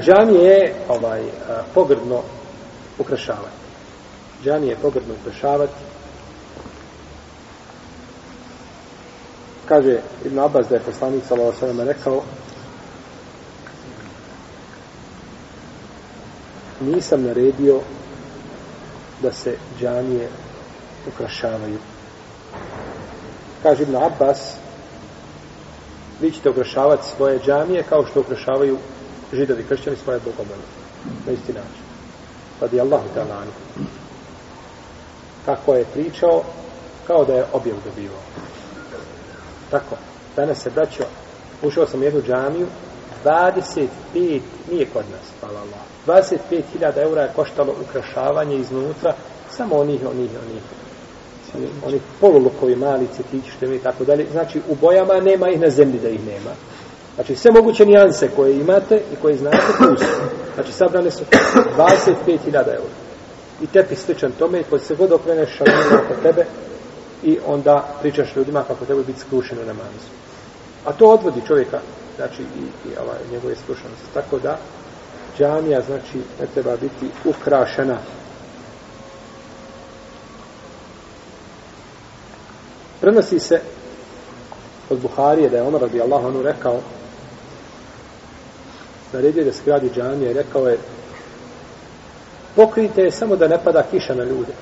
Džamije je ovaj, pogrdno ukrašavati. Džamije je pogrdno ukrašavati. Kaže Ibn Abbas da je poslanik s.a.v. rekao nisam naredio da se džamije ukrašavaju. Kaže Ibn Abbas, vi ćete ukrašavati svoje džamije kao što ukrašavaju židovi kršćani svoje bogomole. Na isti način. Radi Allahu ta'ala Kako je pričao, kao da je objav dobivao. Tako. Danas se braćo, ušao sam u jednu džamiju, 25, nije kod nas, hvala Allah, 25.000 eura je koštalo ukrašavanje iznutra, samo onih, onih, onih, oni polulukovi mali cetići što imaju tako dalje. Znači, u bojama nema ih na zemlji da ih nema. Znači, sve moguće nijanse koje imate i koje znate, tu su. Znači, sabrane su 25.000 eura. I tepi sličan tome i koji se god okreneš šalinu oko tebe i onda pričaš ljudima kako treba biti skrušeno na manzu. A to odvodi čovjeka, znači, i, i ovaj, njegove skrušenosti. Tako da, džamija, znači, ne treba biti ukrašena Prenosi se od Buharije da je Omar radijallahu anhu onu rekao naredio da se gradi džamija i rekao je pokrijte je samo da ne pada kiša na ljude.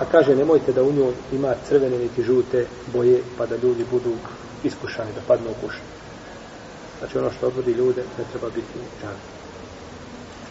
A kaže nemojte da u njoj ima crvene niti žute boje pa da ljudi budu iskušani da padnu u kušu. Znači ono što odvodi ljude ne treba biti džamija.